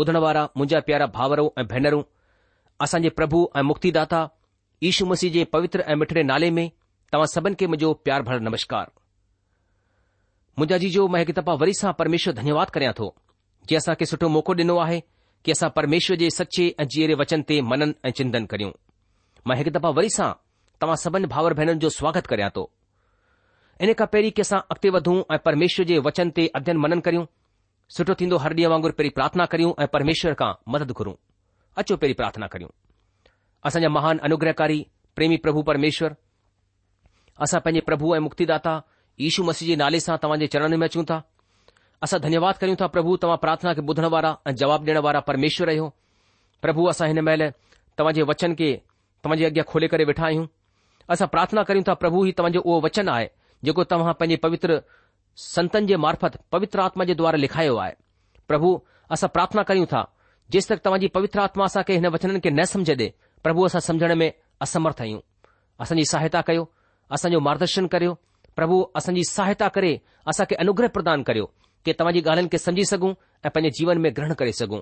ॿुधण वारा मुंहिंजा प्यारा भाउरो ऐं भेनरूं असांजे प्रभु ऐं मुक्तिदाता ईशू मसीह जे पवित्र ऐं मिठड़े नाले में तव्हां सभिन खे मुंहिंजो प्यार भर नमस्कार मुंहिंजा जीजो मां हिकु दफ़ा वरी सां परमेश्वर धन्यवाद करियां तो जीअं असांखे सुठो मौको ॾिनो आहे कि असां परमेश्वर जे सचे ऐं जीअरे वचन ते मनन ऐं चिंतन करियूं मां हिकु दफ़ा वरी सां तव्हां सभिनी भाउर भेनरुनि जो स्वागत करियां थो इन खां पहिरीं की असां अॻिते वधूं ऐं परमेश्वर जे वचन ते अध्यन मनन करियूं सुठो थींदो हर ॾींहुं वांगुर पहिरीं प्रार्थना करियूं ऐं परमेश्वर खां मदद घुरूं अचो पहिरीं प्रार्थना करियूं असांजा महान अनुग्रहकारी प्रेमी प्रभु परमेश्वर असां पंहिंजे प्रभु ऐं मुक्तिदाता दाता ईशू मसीह जे नाले सां तव्हांजे चरण में अचूं था असां धन्यवाद करियूं था प्रभु तव्हां प्रार्थना खे ॿुधण वारा ऐं जवाब ॾियण वारा परमेश्वर आहियो प्रभु असां हिन महिल तव्हांजे वचन खे तव्हांजे अॻियां खोले करे वेठा आहियूं असां प्रार्थना करियूं था प्रभु ही तव्हांजो उहो वचन आहे जेको तव्हां पंहिंजे पवित्र संतन जे मार्फत पवित्र आत्मा जे द्वारा लिखायो आहे प्रभु असां प्रार्थना कयूं था तक तव्हांजी पवित्र आत्मा असांखे हिन वचन खे न समझ दे प्रभु असां समझण में असमर्थ आहियूं असांजी सहायता कयो असांजो मार्गदर्शन करियो प्रभु असांजी सहायता करे असांखे अनुग्रह प्रदान करियो कि तव्हांजी ॻाल्हियुनि खे समझी सघूं ऐं पंहिंजे जीवन में ग्रहण करे सघूं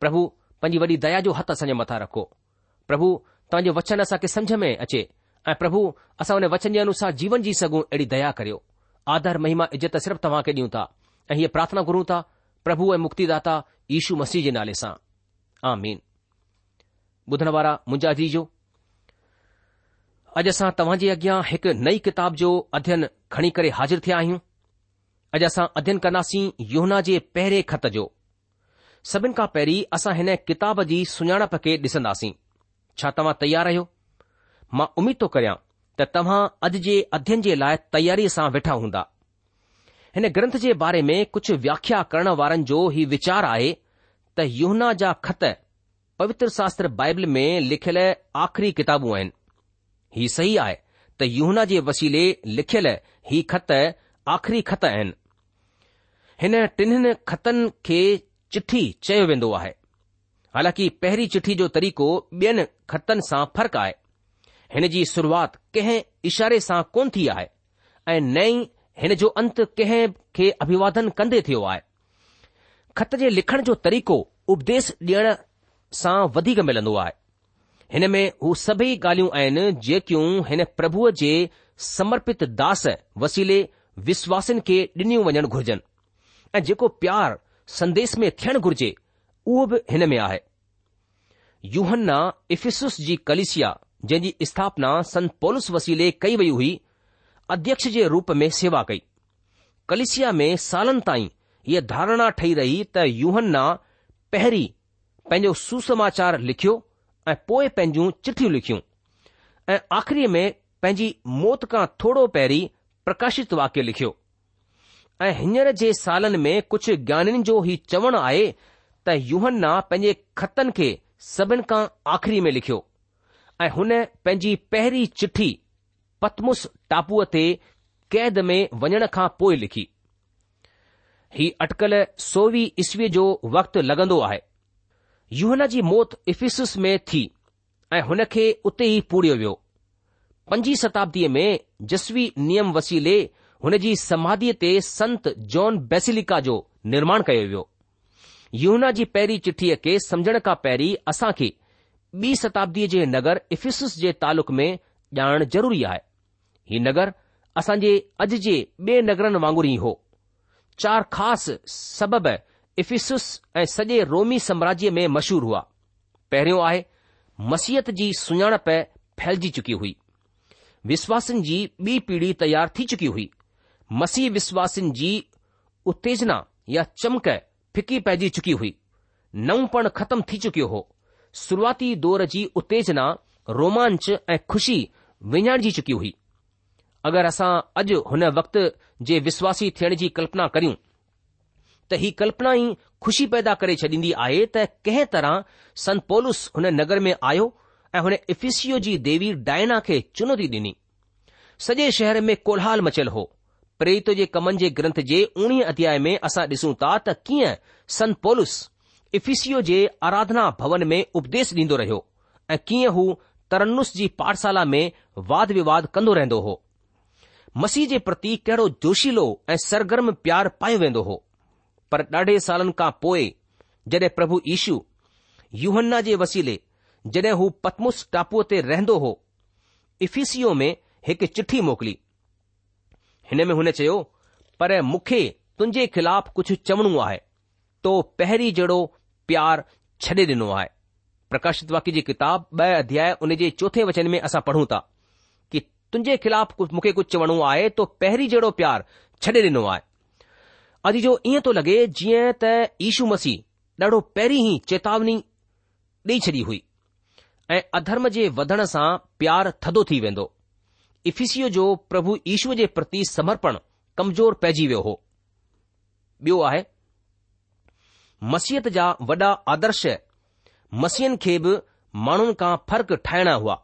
प्रभु पंहिंजी वॾी दया जो हथ असांजे मथा रखो प्रभु तव्हांजो वचन असांखे समझ में अचे ऐं प्रभु असां हुन वचन जे अनुसार जीवन जी सघूं अहिड़ी दया करियो आदर महिमा इज़त सिर्फ़ु तव्हां खे ॾियूं था ऐं हीअ प्रार्थना घुरूं था प्रभु ऐं मुक्तिदाता ईशू मसीह जे नाले सां ॿुधण वारा मुंहिंजा जी अॼु असां तव्हां जे अॻियां हिकु नई किताब जो अध्ययन खणी करे हाज़िर थिया आहियूं अॼु असां अध्ययन कंदासीं योना जे पहिरें ख़त जो सभिनि खां पहिरीं असां हिन किताब जी सुञाणप खे ॾिसंदासीं छा तव्हां तयारु आहियो मां उमीद थो करियां त तव्हां अॼु जे अध्यन जे लाइ तयारी सां वेठा हूंदा हिन ग्रंथ जे बारे में कुझु व्याख्या करण वारनि जो ही वीचार आहे त युहना जा ख़त पवित्र शास्त्र बाइबिल में लिखियलु आख़िरी किताबू आहिनि ही सही आहे त युहना जे वसीले लिखियलु ही ख़त आख़िरी ख़त आहिनि हिन टिन्हनि ख़तनि खे चिठ्ठी चयो वेंदो आहे हालांकि पहिरीं चिठ्ठी जो तरीक़ो ॿियनि ख़तनि सां फ़र्क़ु आहे हिन जी शुरूआत कंहिं इशारे सां कोन थी आहे ऐं नई हिन जो अंत कंहिं खे अभिवादन कंदे थियो आहे ख़त जे लिखण जो तरीक़ो उपदेस ॾियण सां वधीक मिलंदो आहे हिन में हू सभई ॻाल्हियूं आहिनि जेकियूं हिन प्रभुअ जे समर्पित दास वसीले विश्वासनि खे ॾिनियूं वञणु घुर्जनि ऐं जेको प्यार संदेश में थियणु घुर्जे उहो बि हिन में आहे यूहन्ना इफिसुस जी कलिसिया जंहिंजी स्थापना संत पोलस वसीले कई वई हुई अध्यक्ष जे रूप में सेवा कई कलिसिया में सालनि ताईं हीअ धारणा ठही रही त यूहन्ना पहिरीं पंहिंजो सुसमाचार लिखियो ऐं पोइ पंहिंजूं चिठियूं लिखियूं ऐं आख़िरीअ में पंहिंजी मौत खां थोरो पहिरीं प्रकाशित वाक्य लिखियो ऐं हींअर जे सालनि में कुझु ज्ञानियुनि जो ही चवणु आहे त यूहन्ना पंहिंजे ख़तनि खे सभिनि खां आख़िरी में लिखियो ऐं हुन पंहिंजी पहिरीं चिठी पतमुस टापूअ ते क़ैद में वञण खां पोइ लिखी ही अटकल सोवीह ईस्वी जो वक़्तु लॻंदो आहे युहन जी मौत इफिसिस में थी ऐं हुन खे उते ई पूरियो वियो पंजी शताब्दीअ में जसवी नियम वसीले हुन जी समाधीअ ते संत जॉन बेसिलिका जो निर्माण कयो वियो युहना जी पहिरीं चिठीअ खे समझण खां पहिरीं असां खे ॿी शताब्दीअ जे नगर इफीसिस जे तालुक़ में ॼाणण ज़रूरी आहे हीउ नगर असांजे अॼु जे ॿिए नगरनि वांगुर ई हो चार ख़ासि सबबि इफिस सॼे रोमी साम्राज्य में मशहूरु हुआ पहरियों आहे मसीहत जी सुञाणप फैलिजी चुकी हुई विश्वासिन जी ॿी पीढ़ी तयार थी चुकी हुई मसीह विश्वासिन जी उतेजना या चमक फिकी पइजी चुकी हुई नऊं ख़तमु थी चुकियो हो शुरूआती दौर जी उत्तेजना रोमांच ऐं खु़शी विञाइजी चुकी हुई अगरि असां अॼु हुन वक़्त जे विश्वासी थियण जी कल्पना करियूं त ही कल्पना ई खु़शी पैदा करे छॾींदी आहे त कंहिं तरह संत पोलस हुन नगर में आयो ऐं हुन इफिसियो जी देवी डायना खे चुनौती डि॒नी सॼे शहर में कोलहाल मचियल हो प्रेरित जे कमनि जे ग्रंथ जे उणिवीह अध्याय में असां ॾिसूं था त कीअं संत पोलस इफ्फीसियो जे आराधना भवन में उपदेश ॾींदो रहियो ऐं कीअं हू तरनुस जी पाठशाला में वाद विवाद कंदो रहंदो हो मसीह जे प्रति कहिड़ो जोशीलो ऐं सरगर्म प्यार पायो वेंदो हो पर ॾाढे सालनि खां पोइ जॾहिं प्रभु यीशु युहन्न्न्न्न्ना जे वसीले जड॒हिं हू पदमुस टापुअ ते रहंदो हो इफीसिओ में हिकु चिठी मोकिली हिन में हुन चयो पर मूंखे तुंहिंजे ख़िलाफ़ कुझु चवणो आहे तो पहिरीं जहिड़ो प्यार छॾे ॾिनो आहे प्रकाशित वाक्य जी किताब ॿ अध्याय उन जे चोथे वचन में असां पढ़ूं था कि तुंहिंजे ख़िलाफ़ कुझु मूंखे कुझु चवणो आहे तो पहिरीं जहिड़ो प्यार छॾे ॾिनो आहे अॼु जो ईअं थो लॻे जीअं त ईशू मसीह ॾाढो पहिरीं ई चेतावनी ॾेई छॾी हुई ऐं अधर्म जे वधण सां प्यार थदो थी वेंदो इफिसीअ जो प्रभु ईशूअ जे प्रति समर्पण कमज़ोर पइजी वियो हो ॿियो आहे مسیت जा वॾा आदर्श मसियुनि खे बि माण्हुनि खां फ़र्क़ु ठाहिणा हुआ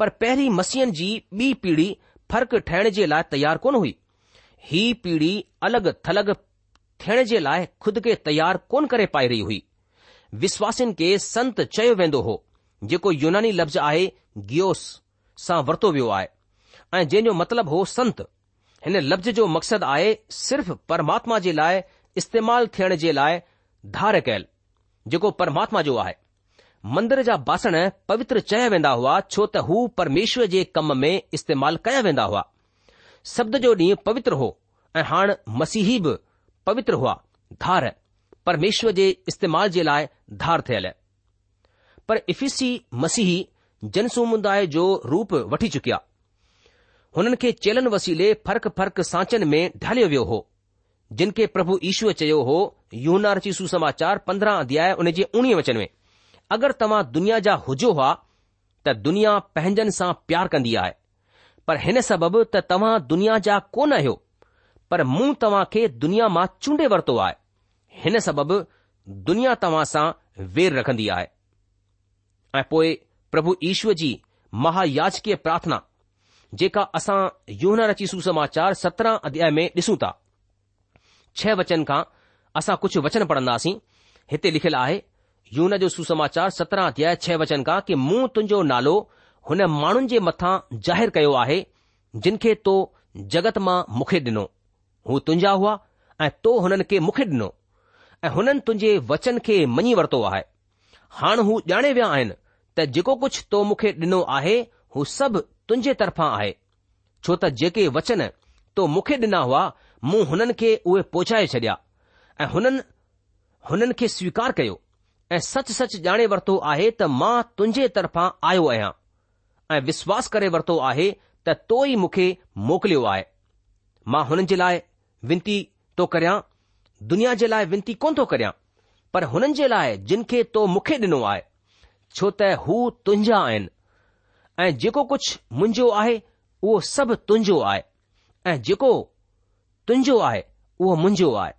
पर पहिरीं मसियुनि जी ॿी पीढ़ी फ़र्क़ु ठाहिण जे लाइ तयारु कोन हुई हीअ पीढ़ी अलगि॒ थलग थियण जे लाइ खुद खे तयार कोन करे पाए रही हुई विश्वासिनि खे संत चयो वेंदो हो जेको युनानी लफ़्ज़ आहे गियोस सां वरितो वियो आहे ऐं जंहिं मतिलबु हो संत हिन लफ़्ज़ जो मक़सदु आहे सिर्फ़ु परमात्मा जे लाइ इस्तेमालु थियण जे लाइ धार कयलु जेको परमात्मा जो आहे मंदर जा बासण पवित्र चया वेन्दा हुआ छो त हू परमेश्वर जे कम में इस्तेमालु कया वेंदा हुआ शब्द जो ॾींहुं पवित्र हो ऐं हाणे मसीह बि पवित्र हुआ धार परमेश्वर जे इस्तेमाल जे लाइ धार थियलु पर इफीसी मसीह जनसमुदाय जो रुप वठी चुकिया हुननि खे चेलनि वसीले फर्क फ़र्क सांचनि में ढालियो वियो हो जिन खे प्रभु ईश्वर चयो हो यूहना रची सु समाचार पंद्रहं अध्याय उन जे उणिवीह वचन में अगरि तव्हां दुनिया जा हुजो हा त दुनिया पंहिंजनि सां प्यार कंदी आहे पर हिन सबबि त तव्हां दुनिया जा कोन आहियो पर मूं तव्हां खे दुनिया मां चूंडे वरितो आहे हिन सबबि दुनिया तव्हां सां वेर रखंदी आहे ऐं पोए प्रभु ईश्वर जी महायाजकीय प्रार्थना जेका असां यौहना रची सुसमाचार सत्रहं अध्याय में ॾिसूं था છ વચન કા આસા કુછ વચન પડનાસી હતે લખલા આય યુના જો સુ સમાચાર 17 અધ્યાય 6 વચન કા કે મુ તુંજો નાલો હને માણન જે મથા જાહેર કયો આહે જિનકે તો જગત માં મુખે દનો હું તુંજા હુઆ એ તો હનન કે મુખે દનો એ હનન તુંજે વચન કે મની વર્તો આહે હાણ હું જાણે વ્યા આયન તે જકો કુછ તો મુખે દનો આહે હું સબ તુંજે તરફ આયે છોતા જે કે વચન તો મુખે દના હુઆ मूं हुननि खे उहे पहुचाए छॾिया ऐं हुननि हुननि खे स्वीकार कयो ऐं सच सच ॼाणे वरितो आहे त मां तुंहिंजे तरफ़ां आयो आहियां ऐं विश्वास करे वरितो आहे त तो ई मूंखे मोकिलियो आहे मां हुननि जे लाइ विनती थो करियां दुनिया जे लाइ विनती कोन थो करियां पर हुननि जे लाइ जिन खे तो मूंखे ॾिनो आहे छो त हू तुंहिंजा आहिनि ऐं जेको कुझु मुंहिंजो आहे उहो सभु तुंहिंजो आहे ऐं जेको तुंहिंजो आहे उहो मुंहिंजो आहे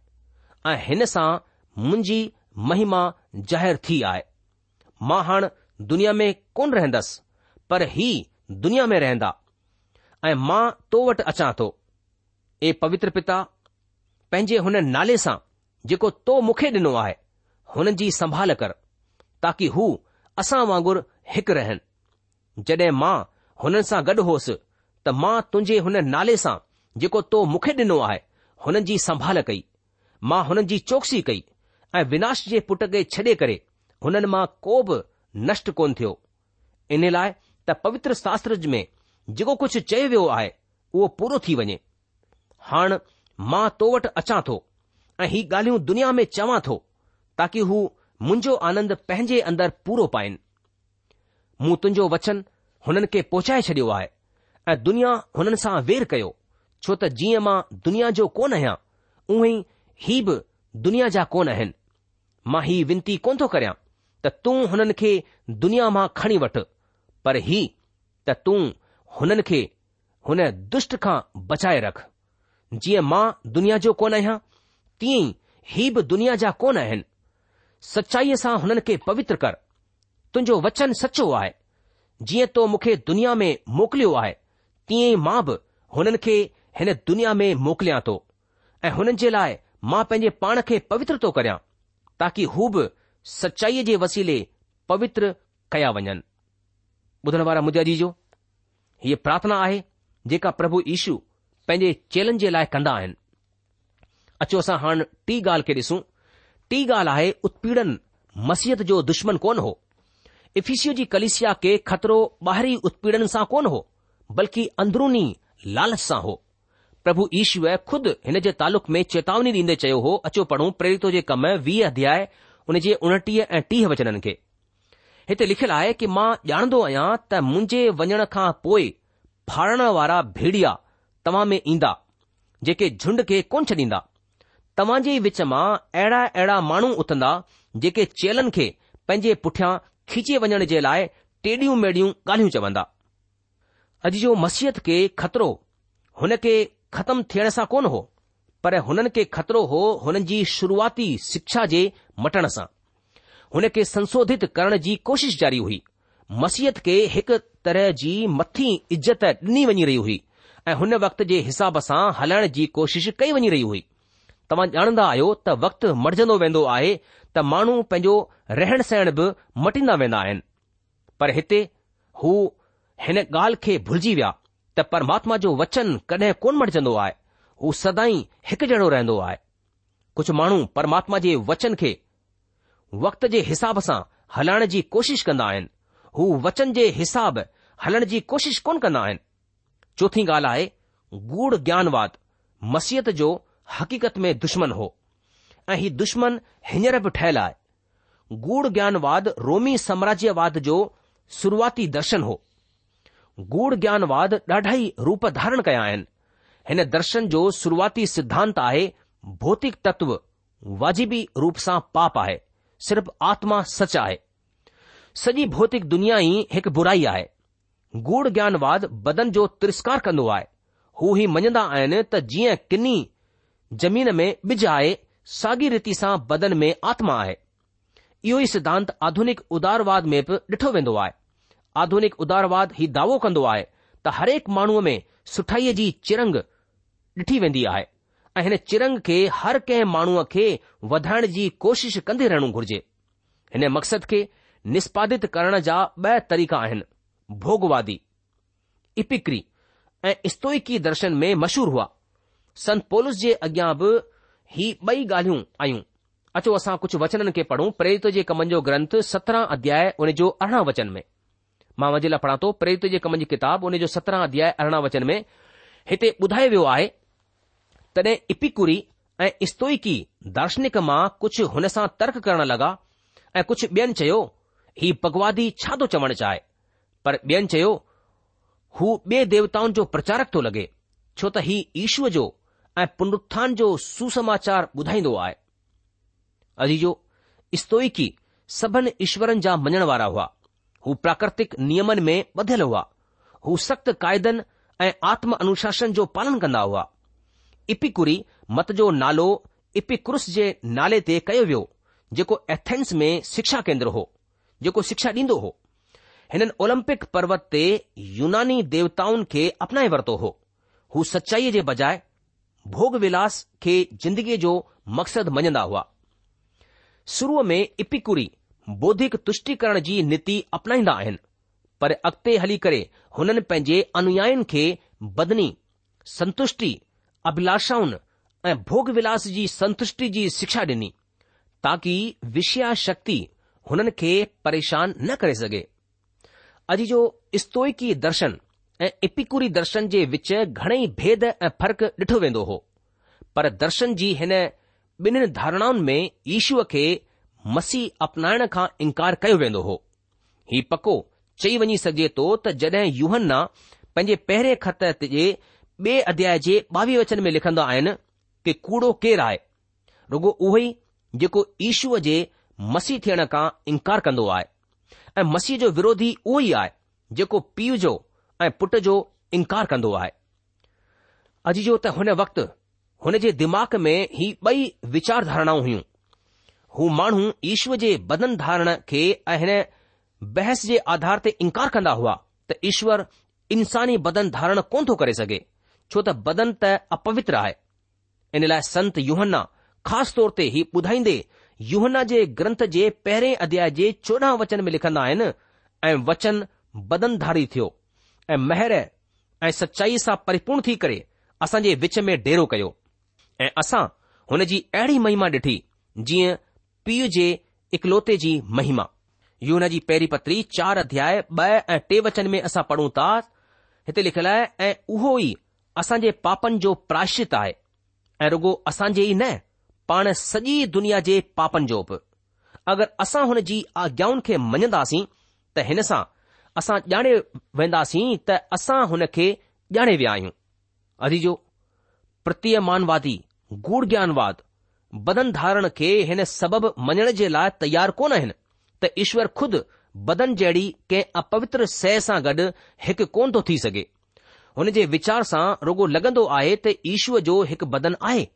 ऐं हिन सां मुंहिंजी महिमा ज़ाहिर थी आहे मां हाणे दुनिया में कोन रहंदसि पर ही दुनिया में रहंदा ऐं मां तो वटि अचां थो ए पवित्र पिता पंहिंजे हुन नाले सां जेको तो मूंखे ॾिनो आहे हुन जी संभाल कर ताकी हू असां वांगुर हिकु रहनि जॾहिं मां हुननि सां गॾु होसि त मां तुंहिंजे हुन नाले सां जेको तो मूंखे ॾिनो आहे हुननि जी संभाल कई मां हुननि जी चौकसी कई ऐं विनाश जे पुट खे छॾे करे हुननि मां को बि नष्ट कोन थियो इन लाइ त पवित्र शास्त्र में जेको कुझु चयो वियो आहे उहो पूरो थी वञे हाण मां तो वटि अचां थो ऐं ही ॻाल्हियूं दुनिया में चवां थो ताकी हू मुंहिंजो आनंद पंहिंजे अंदरि पूरो पाइनि मूं तुंहिंजो वचन हुननि खे पहुचाए छडि॒यो आहे ऐं दुनिया हुननि सां वेर कयो छो त जीअं मां दुनिया जो कोन आहियां उहई हीउ बि दुनिया जा कोन आहिनि मां हीउ वेनिती कोन थो करियां त तूं हुननि खे दुनिया मां खणी वठ पर ही त तूं हुननि खे हुन दुष्ट खां बचाए रख जीअं मां दुनिया जो कोन आहियां तीअं ई बि दुनिया जा कोन आहिनि सच्चाईअ सां हुननि खे पवित्र कर तुंहिंजो वचन सचो आहे जीअं तो मूंखे दुनिया में मोकिलियो आहे तीअं ई मां बि हुननि खे हिन दुनिया में मोकिलिया थो ऐं हुननि जे लाइ मां पंहिंजे पाण खे पवित्र थो करियां ताक़ी हू बि सचाईअ जे वसीले पवित्र कया वञनि ॿुधण वारा मुद्या जी जो हीअ प्रार्थना आहे जेका प्रभु ईशू पंहिंजे चेलनि जे लाइ कंदा आहिनि अचो असां हाणे टी ॻाल्हि खे ॾिसूं टी ॻाल्हि आहे उत्पीड़न मसीहत जो दुश्मन कोन हो इफीसू जी कलिसिया खे ख़तरो ॿाहिरी उत्पीड़न सां कोन हो बल्कि अंदरुनी लालच सां हो પ્રભુ ઈશુએ ખુદ ઇનજે તાલુક મે ચેતાવણી દીને ચયો હો અચો પણો પ્રેરિતોજે કમા 20 અધ્યાય ઉનેજે 29 એ 30 વચનન કે હિતે લખલ આયે કે માં જાણ દો આયા તા મુંજે વણણખા પોય ફારણવારા ભેડિયા તમામ ઇંદા જેકે ઝુંડ કે કોંચ દીંદા તમાજી وچ માં એડા એડા માણું ઉતંદા જેકે ચેલન કે પંજે પુઠયા ખેચી વણણ જેલાએ ટેડીઓ મેડીઓ ગાલીઓ ચવંદા અજી જો મસીહત કે ખતરો હનકે ख़तम थियण सां कोन हो पर हुननि खे ख़तरो हो हुननि जी शुरूआती शिक्षा जे मटण सां हुन खे संशोधित करण जी कोशिश जारी हुई मसीहत खे हिकु तरह जी मथी इज़त ॾिनी वञी रही हुई ऐं हुन वक़्त जे हिसाब सां हलाइण जी कोशिश कई वञी रही हुई तव्हां ॼाणंदा आहियो त वक़्तु मटिजंदो वेंदो आहे त माण्हू पंहिंजो रहण सहण बि मटींदा वेंदा आहिनि पर हिते हू हिन ॻाल्हि खे भुलिजी विया त परमात्मा जो वचन कॾहिं कोन मटिजंदो आहे हू सदाई हिकु जहिड़ो रहंदो आहे कुझु माण्हू परमात्मा जे वचन खे वक़्त जे हिसाब सां हलाइण जी कोशिश कंदा आहिनि हू वचन जे हिसाब हलण जी कोशिश कोन कंदा आहिनि चोथी ॻाल्हि आहे गूढ़ ज्ञानवाद मसीहत जो हक़ीक़त में दुश्मन हो ऐं हीउ दुश्मन हींअर बि ठहियलु आहे गूढ ज्ञानवाद रोमी साम्राज्यवाद जो शुरूआती दर्शन हो गूढ़ ज्ञानवाद ॾाढा ई रूप धारण कया आहिनि हिन दर्शन जो शुरूआती सिद्धांत आहे भौतिक तत्व वाजिबी रूप सां पाप आहे सिर्फ़ आत्मा सच आहे सॼी भौतिक दुनिया ई हिकु बुराई आहे गूढ़ ज्ञानवाद बदन जो तिरस्कार कंदो आहे हू ही मञंदा आहिनि त जीअं किनी जमीन में ॿिज आहे साॻी रीति सां बदन में आत्मा आहे इहे ई सिद्धांत आधुनिक उदारवाद में बि ॾिठो वेंदो आहे आधुनिक उदारवाद ही दावो कंदो आहे त हरेक माण्हूअ में सुठाईअ जी चिरंग ॾिठी वेंदी आहे ऐं हिन चिरंग खे हर कंहिं माण्हूअ खे वधाइण जी कोशिश कंदे रहणो घुर्जे हिन मक़सद खे निष्पादित करण जा ब॒ तरीक़ा आहिनि भोगवादी इपिक्री ऐं इस्तोइकी दर्शन में मशहूर हुआ संत पोलिस जे अॻियां बि ही ॿई ॻाल्हियूं आयूं अचो असां कुझु वचननि खे पढ़ूं प्रेरित जे कमनि जो ग्रंथ सत्रहं अध्याय उन जो अरिड़हं वचन में मां वञे लाइ पढ़ा थो पेत जे कम जी किताब उन जो सतरहां अध्याय अरिड़ह वचन में हिते ॿुधायो वियो आहे तडहिं इपिकुरी ऐं इस्तोइकी दार्शनिक मां कुझु हुन सां तर्क करण लॻा ऐं कुझु ॿियन चयो ही पगवादी छा तो चवण चाहिये पर बि॒यन चयो हू बे देवताउनि जो प्रचारक तो लॻे छो त ही ईश्व जो ऐं पुनरुथान जो सुसमाचार ॿुधाईंदो आहे अजी इस्तोइकी सभिनी ईश्वरनि जा मञण वारा हुआ हू प्राकृतिक नियमनि में ॿधियल हुआ हू सख़्त क़ायदनि ऐं आत्म अनुशासन जो पालन कंदा हुआ इपिकुरी मत जो नालो इपिकुरुस जे नाले ते कयो वियो जेको एथेन्स में शिक्षा केंद्र हो जेको शिक्षा ॾींदो हो हिननि ओलंपिक पर्वत ते यूनानी देवताउनि खे अपनाए वरितो हो हू सचाईअ जे बजाए भोग विलास खे ज़िंदगीअ जो मक़सदु मञंदा हुआ शुरूअ में ईपिकुरी बौदिक तुष्टिकरण जी नीति अपनाईंदा आहिनि पर अॻिते हली करे हुननि पंहिंजे अनुयायुनि खे बदनी संतुष्टि अभिलाषाउनि ऐं भोग विलास जी संतुष्टि जी शिक्षा ॾिनी ताकी विषया शक्ति हुननि खे परेशान न करे सघे अॼु जो स्तोइकी दर्शन ऐं इपिकुरी दर्शन जे विच घणेई भेद ऐं फ़र्क़ ॾिठो वेंदो हो पर दर्शन जी हिन ॿिन्हिनि धारणाउनि में ईशूअ खे मसीह अपनाइण खां इनकार कयो वेंदो हो ही पको चई वञी सघे थो त जड॒हिं युहना पंहिंजे पहिरें खत जे ॿिए अध्याय जे ॿावीह वचन में लिखंदा आहिनि कि कूड़ो केरु आहे रुगो उहो ई जेको ईशूअ जे मसीह थियण खां इनकार कंदो आहे ऐं मसीह जो विरोधी उहो ई आहे जेको पीउ जो ऐं पुट जो इनकार कंदो आहे अॼु जो त हुन वक़्तु हुन जे दिमाग़ में ही ॿई वीचारधारणाऊं हुयूं हू माण्हू ईश्वर जे बदन धारण खे ऐं हिन बहस जे आधार ते इनकार कंदा हुआ त ईश्वर इंसानी बदन धारण कोन थो करे सघे छो त बदन त अपवित्र आहे इन लाइ संत युहन्ना ख़ासि तौर ते ही ॿुधाईंदे युहन्ना जे ग्रंथ जे पहिरें अध्याय जे चोॾहं वचन में लिखंदा आहिनि ऐं वचन बदन धारी थियो ऐं महर ऐं सचाई सां परिपूर्ण थी करे असां जे विच में डेरो कयो ऐं असां हुन जी अहिड़ी महिमा ॾिठी जीअं पीउ जे इकलौते जी महिमा यू हुन जी पहिरीं पत्री चार अध्याय ॿ ऐं टे वचन में असां पढ़ूं था हिते लिखियलु आहे ऐं उहो ई असांजे पापनि जो प्राशित आहे ऐं रुगो असांजे ई न पाण सॼी दुनिया जे पापनि जो बि अगरि असां हुन जी आज्ञाउनि खे मञंदासीं त हिन सां असां ॼाणे वेंदासीं त असां हुन खे ॼाणे विया आहियूं अधि जो प्रतीयमानवादी गुड़ ज्ञानवाद बदन धारण खे हिन सबबु मञण जे लाइ तयार कोन आहिनि त ईश्वर खुद बदन जहिड़ी कंहिं अपवित्र सह सां गॾु हिकु कोन थो थी सघे हुन जे वीचार सां रुगो लॻंदो आहे त ईश्वर जो हिकु बदन आहे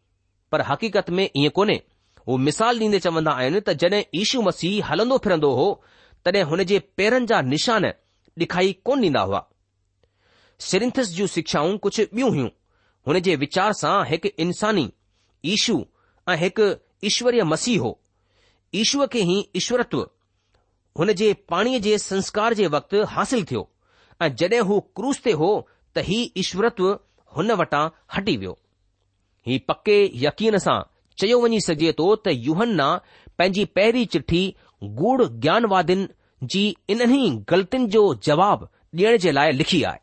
पर हक़ीक़त में ईअं कोन्हे हू मिसाल ॾींदे चवंदा आहिनि त जॾहिं ईशू मसीह हलंदो फिरंदो हो तॾहिं हुन जे पेरनि जा निशान ॾिखाई कोन ॾींदा हुआ सिरिंथस जूं शिक्षाऊं कुझु ॿियूं हुयूं हुन जे वीचार सां हिकु इन्सानी ईशू ऐं हिकु ईश्वरीय मसीह हो ईश्वर खे ई ईश्वरत्व हुन जे पाणीअ जे संस्कार जे वक़्तु हासिल थियो ऐं जड॒हिं हू क्रूस ते हो त ही ईश्वरत्व हुन वटां हटी वियो ही पके यकीन सां चयो वञी सघे थो त यूहन पंहिंजी पहिरीं चिठी गूढ़ ज्ञानवादिन जी इन्हनि ग़लतियुनि जो जवाब ॾियण जे लाइ लिखी आहे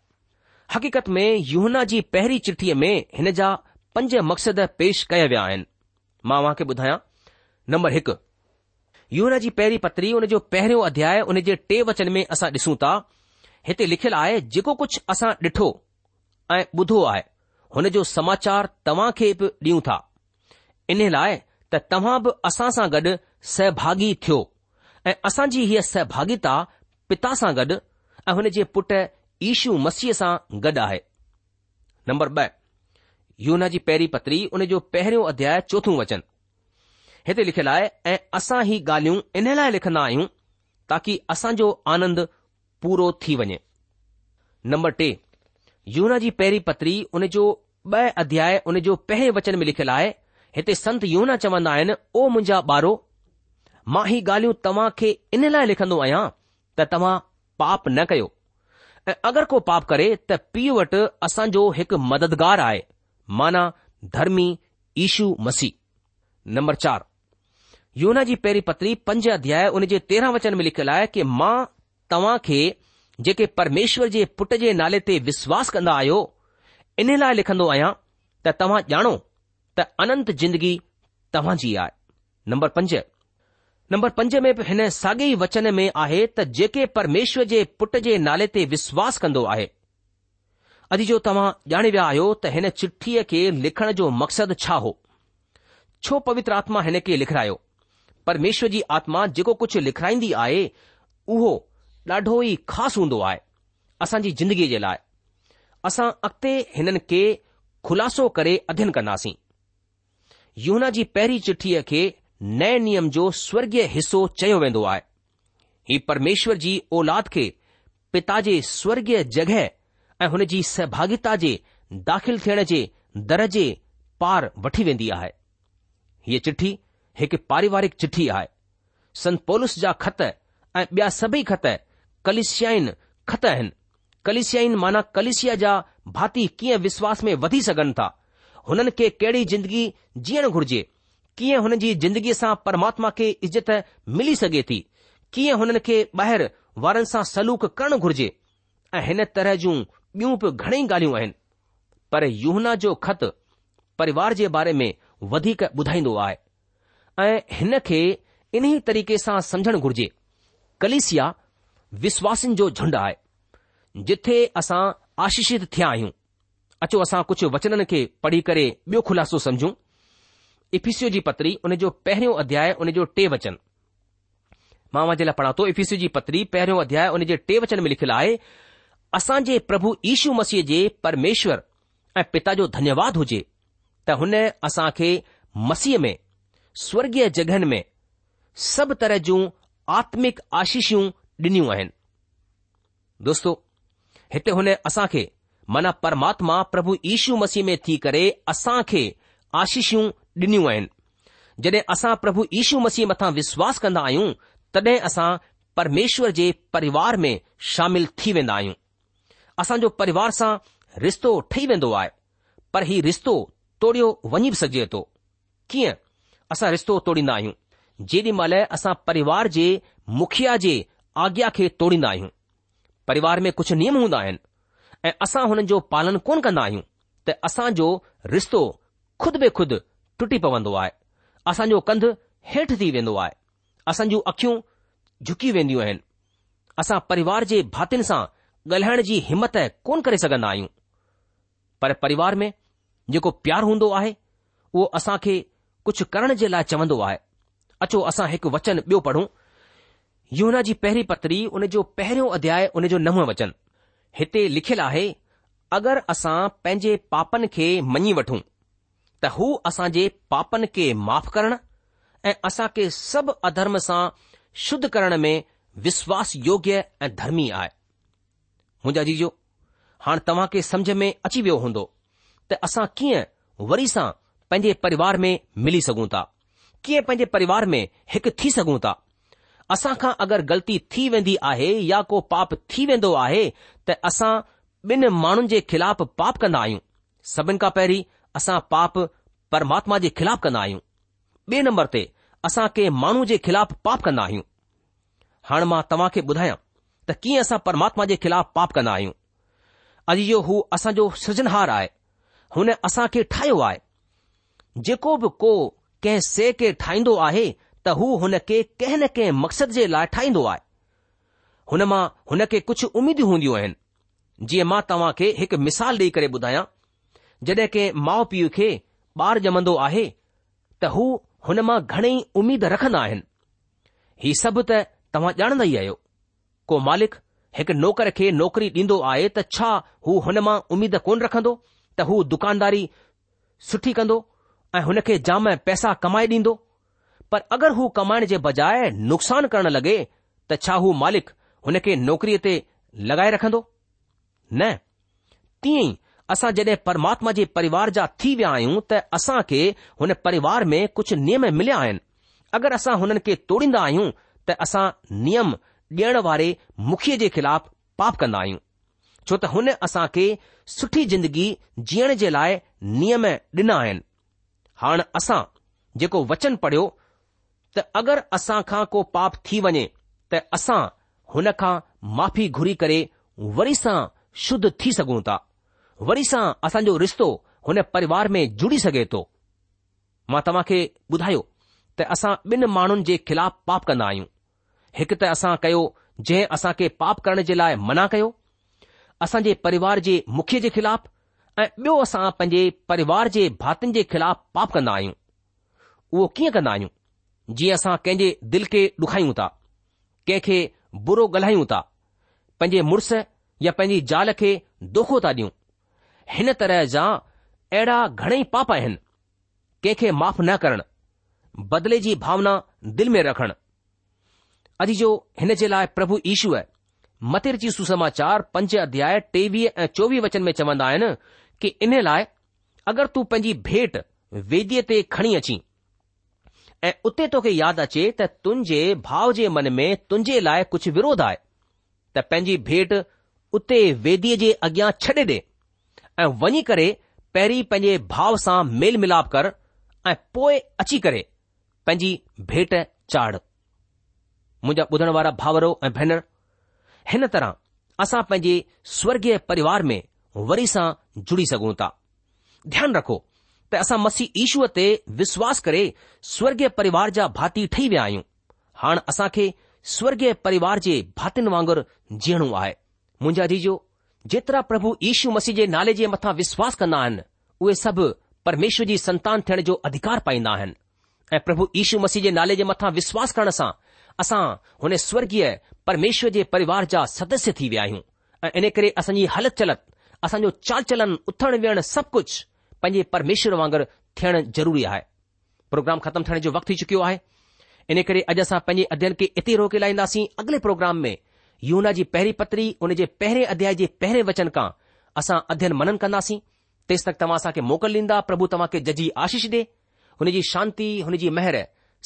हक़ीक़त में युहना जी पहिरीं चिठीअ में हिन जा पंज मक़सद पेश कया विया आहिनि मां खे ॿुधायां नंबर हिकु यून जी पहिरीं पत्री हुन जो पहिरियों अध्याय हुन जे टे वचन में असां ॾिसूं था हिते लिखियलु आहे जेको कुझु असां ॾिठो ऐं ॿुधो आहे हुन जो समाचार तव्हां खे बि ॾियूं था इन लाइ त तव्हां बि असां सां गॾु सहभागी थियो ऐं असांजी हीअ सहभागिता पिता सां गॾु ऐं हुन जे पुट ईशू मसीह सां गॾु आहे नंबर ब॒ यूना जी पहिरीं पत्री जो पहिरियों अध्याय चोथों वचन हिते लिखियलु आहे ऐं असां ही ॻाल्हियूं इन लाइ लिखंदा आहियूं ताकी असांजो आनंद पूरो थी वञे नम्बर टे यूना जी पहिरीं पतरी उन जो ब॒ अध्याय उन जो पहिरें वचन में लिखियलु आहे हिते संत यूना चवंदा आहिनि ओ मुंहिंजा ॿारो मां ही ॻाल्हियूं तव्हां खे इन लाइ लिखंदो आहियां त तव्हां पाप न कयो ऐं अगरि को पाप करे त पीउ वटि असांजो हिकु मददगार आहे माना धर्मी ईशू मसीह नंबर चार योना जी पहिरीं पत्री पंज अध्याय उन जे तेरहं वचन में लिखियलु आहे कि मां तव्हां खे जेके परमेश्वर जे पुट जे नाले ते विश्वास कंदा आहियो इन लाइ लिखंदो आहियां त तव्हां ॼाणो त अनंत जिंदगी तव्हां जी आहे नंबर पंज नंबर पंज में बि हिन साॻे ई वचन में आहे त जेके परमेश्वर जे पुट जे नाले ते विश्वास कंदो आहे अॼु जो तव्हां ॼाणे विया आहियो त हिन चिठीअ खे लिखण जो मक़सदु छा हो छो पवित्र आत्मा हिन खे लिखायो परमेश्वर जी आत्मा जेको कुझु लिखाईंदी आहे उहो ॾाढो ई ख़ासि हूंदो आहे असांजी जिंदगीअ जे लाइ असां अॻिते हिननि खे खु़लासो करे अध्यन कंदासीं यूना जी पहिरीं चिठीअ खे नए नियम जो स्वर्गीय हिसो चयो वेंदो आहे ही परमेश्वर जी औलाद खे पिता जे स्वर्गीय जॻहि ऐं हुन जी सहभागिता जे दाख़िल थियण जे दर जे पार वठी वेंदी आहे हीअ चिठी हिकु पारिवारिक चिठी आहे पोलुस जा ख़त ऐं ॿिया सभेई ख़त कलिशियाइन ख़त आहिनि कलिशयाइन माना कलिशिया जा भाती कीअं विश्वास में वधी सघनि था हुननि खे कहिड़ी जिंदगी जीअणु घुर्जे कीअं हुन जी जिंदगीअ सां परमात्मा खे इज़त मिली सघे थी कीअं हुननि खे ॿाहिरि वारनि सां सलूक करणु घुर्जे ऐं हिन तरह जूं ॿियूं बि घणेई ॻाल्हियूं आहिनि पर यूहना जो ख़त परिवार जे बारे में वधीक ॿुधाईंदो आहे ऐं हिन खे इन्ही तरीक़े सां समझण घुर्जे कलिसिया विश्वासनि जो झुंड आहे जिथे असां आशीषित थिया आहियूं अचो असां कुझु वचननि खे पढ़ी करे ॿियो ख़ुलासो समझूं इफीसू जी पत्री उन जो पहिरियों अध्याय उन जो टे वचन मां वञे लाइ पढ़ा थो इफीसू जी पत्री पहिरियों अध्याय उन जे टे वचन में लिखियलु आहे असां जे प्रभु इशू मसीह जे परमेश्वर ऐं पिता जो धन्यवाद हुजे त हुन असां खे मसीह में स्वर्गीय जगहिनि में सभु तरह जूं आत्मिक आशीषूं ॾिनियूं आहिनि दोस्तो हिते हुन असां खे मन परमात्मा प्रभु इशू मसीह में थी करे असां खे आशीषूं ॾिनियूं आहिनि जड॒हिं असां प्रभु यीशू मसीह मथां विश्वास कंदा आहियूं तॾहिं असां परमेश्वर जे परिवार में शामिल थी वेंदा आहियूं असांजो परिवार सां रिश्तो ठही वेंदो आहे पर हीउ रिश्तो तोड़ियो वञी बि सघिजे थो कीअं असां रिश्तो तोड़ींदा आहियूं जेॾी महिल असां परिवार जे मुखिया जे आज्ञा खे तोड़ींदा आहियूं परिवार में कुझु नियम हूंदा आहिनि ऐं असां हुननि जो पालन कोन कंदा आहियूं त असांजो रिश्तो खुद बे खुद टुटी पवंदो आहे असांजो कंध हेठि थी वेंदो आहे असां जूं अखियूं झुकी वेंदियूं आहिनि असां परिवार जे भातियुनि सां ॻाल्हाइण जी हिमत कोन करे सघंदा आहियूं पर परिवार में जेको प्यारु हूंदो आहे उहो असां खे कुझु करण जे लाइ चवंदो आहे अचो असां हिकु वचन ॿियो पढ़ूं युना जी पहिरीं पतरी उन जो पहिरियों अध्याय उन जो नव वचन हिते लिखियलु आहे अगरि असां पंहिंजे पापनि खे मञी वठूं त हू असां जे पापनि खे माफ़ करण ऐं असां खे सभु अधर्म सां शुद्ध करण में विश्वास योग्य ऐं धर्मी आहे मुंहिंजा जीजो हाणे तव्हां खे समुझ में अची वियो हूंदो त असां कीअं वरी सां पंहिंजे परिवार में मिली सघूं था कीअं पंहिंजे परिवार में हिकु थी सघूं था असां खां अगरि ग़लती थी वेंदी आहे या को पाप थी वेंदो आहे त असां ॿिनि माण्हुनि जे ख़िलाफ़ पाप कंदा आहियूं सभिनि खां पहिरीं असां पाप परमात्मा जे ख़िलाफ़ कंदा आहियूं ॿिए नंबर ते असां के माण्हू जे ख़िलाफ़ पाप कंदा आहियूं हाणे मां तव्हां खे ॿुधायां त कीअं असां परमात्मा जे खिलाफ़ पाप कंदा आहियूं अॼु जो हू असांजो सृजनहार आहे हुन असां खे ठाहियो आहे जेको बि को कंहिं से खे ठाहींदो आहे त हू हुन खे कंहिं न कंहिं मक़सद जे लाइ ठाहींदो आहे हुन मां हुन खे कुझु उमेदूं हूंदियूं आहिनि जीअं मां तव्हां खे हिकु मिसाल ॾेई करे ॿुधायां जॾहिं कंहिं माउ पीउ खे ॿार ॼमंदो आहे त हू हुन मां घणेई उमीद रखंदा आहिनि हीउ सभु त तव्हां ॼाणंदा ई आहियो को मालिक हिकु नौकर खे नौकरी ॾींदो आहे त छा हू हुन मां उमीद कोन रखंदो त हू दुकानदारी सुठी कंदो ऐं हुन खे जाम पैसा कमाए ॾींदो पर अगरि हू कमाइण जे बजाए नुक़सान करण लॻे त छा हू मालिक हुन खे नौकरीअ ते लॻाए रखंदो न तीअं ई असां जॾहिं परमात्मा जे परिवार जा थी विया आहियूं त असां खे हुन परिवार में कुझु नियम मिलिया आहिनि अगरि असां हुननि खे तोड़ींदा आहियूं त असां नियम ॾियण वारे मुखीअ जे ख़िलाफ़ पाप कंदा आहियूं छो त हुन असां खे सुठी ज़िंदगी जीअण जे लाइ नियम ॾिना आहिनि हाणे असां जेको वचन पढ़ियो त अगरि असां खां को पाप थी वञे त असां हुन खां माफ़ी घुरी करे वरी सां शुद्ध थी सघूं था वरी सां असांजो रिश्तो हुन परिवार में जुड़ी सघे थो मां तव्हां खे ॿुधायो त असां ॿिनि माण्हुनि जे ख़िलाफ़ पाप कंदा आहियूं हिकु त असां कयो जंहिं असां खे पाप करण जे लाइ मना कयो असां जे परिवार जे मुखीअ जे ख़िलाफ़ ऐं ॿियो असां पंहिंजे परिवार जे भातियुनि जे ख़िलाफ़ पाप कंदा आहियूं उहो कीअं कंदा आहियूं जीअं असां कंहिंजे दिलि खे ॾुखायूं था कंहिंखे बुरो ॻाल्हायूं था पंहिंजे मुड़ुस या पंहिंजी ज़ाल खे दोखो था ॾियूं हिन तरह जा अहिड़ा घणेई पाप आहिनि कंहिंखे माफ़ न करणु बदिले जी भावना दिलि में रखणु अॼु जो हिन जे लाइ प्रभु मतिर मतिरची सुसमाचार पंज अध्याय टेवीह ऐं चोवीह वचन में चवंदा आहिनि कि इन लाइ अगरि तूं पंहिंजी भेट वेदीअ ते खणी अची ऐं उते तोखे यादि अचे त तुंहिंजे भाउ जे मन में तुंहिंजे लाइ कुझु विरोध आहे त पंहिंजी भेट उते वेदीअ जे अॻियां छॾे ॾे ऐं वञी करे पहिरीं पंहिंजे भाउ सां मेल मिलाप कर ऐं पोएं अची करे पंहिंजी भेट चाढ़ मुं बुधण वारा भाउरो ऐं भेनर हिन तरह असां पंहिंजे स्वर्गीय परिवार में वरी सां जुड़ी सघूं था ध्यानु रखो त असां मसीह ईशूअ ते विश्वास करे स्वर्गीय परिवार जा भाती ठही विया आहियूं हाण असां खे स्वर्गीय परिवार जे भातियुनि वांगुरु जीअणो आहे मुंहिंजा जीजो जेतिरा प्रभु ईशू मसीह जे नाले जे मथां विश्वास कंदा आहिनि उहे सभु परमेश्वर जी संतान थियण जो अधिकार पाईंदा आहिनि ऐ प्रभु ईशू मसीह जे नाले जे मथां विश्वास करण सां असां हुन स्वर्गीय परमेश्वर जे परिवार जा सदस्य थी विया आहियूं ऐं इन करे असांजी हलति चलति असांजो चाल चलन उथणु विहणु सभु कुझु पंहिंजे परमेश्वर वांगुरु थियणु ज़रूरी आहे प्रोग्राम ख़तमु थियण जो वक़्तु थी चुकियो आहे इन करे अॼु असां पंहिंजे अध्ययन खे एते रोके लाहींदासीं अॻिले प्रोग्राम में यूना जी पहिरीं पत्री हुन जे पहिरें अध्याय जे पहिरें वचन खां असां अध्यन मनन कंदासीं तेसि तक तव्हां असांखे मोकल ॾींदा प्रभु तव्हांखे जजी आशीष ॾे हुनजी शांती हुनजी महर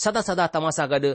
सदा सदा तव्हां सां गॾु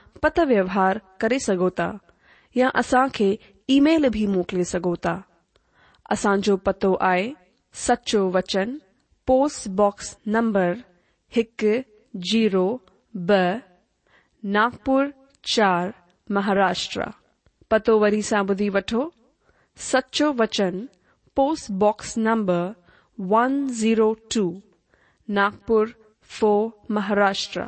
पत व्यवहार करे सघो या असा खे ईमेल बि मोकिले पतो आए सचो वचन पोस्टबॉक्स नंबर एक जीरो ब नागपुर चार महाराष्ट्र पतो वरी सा ॿुधी वो सचो वचन postbox number one zero two Nagpur four Maharashtra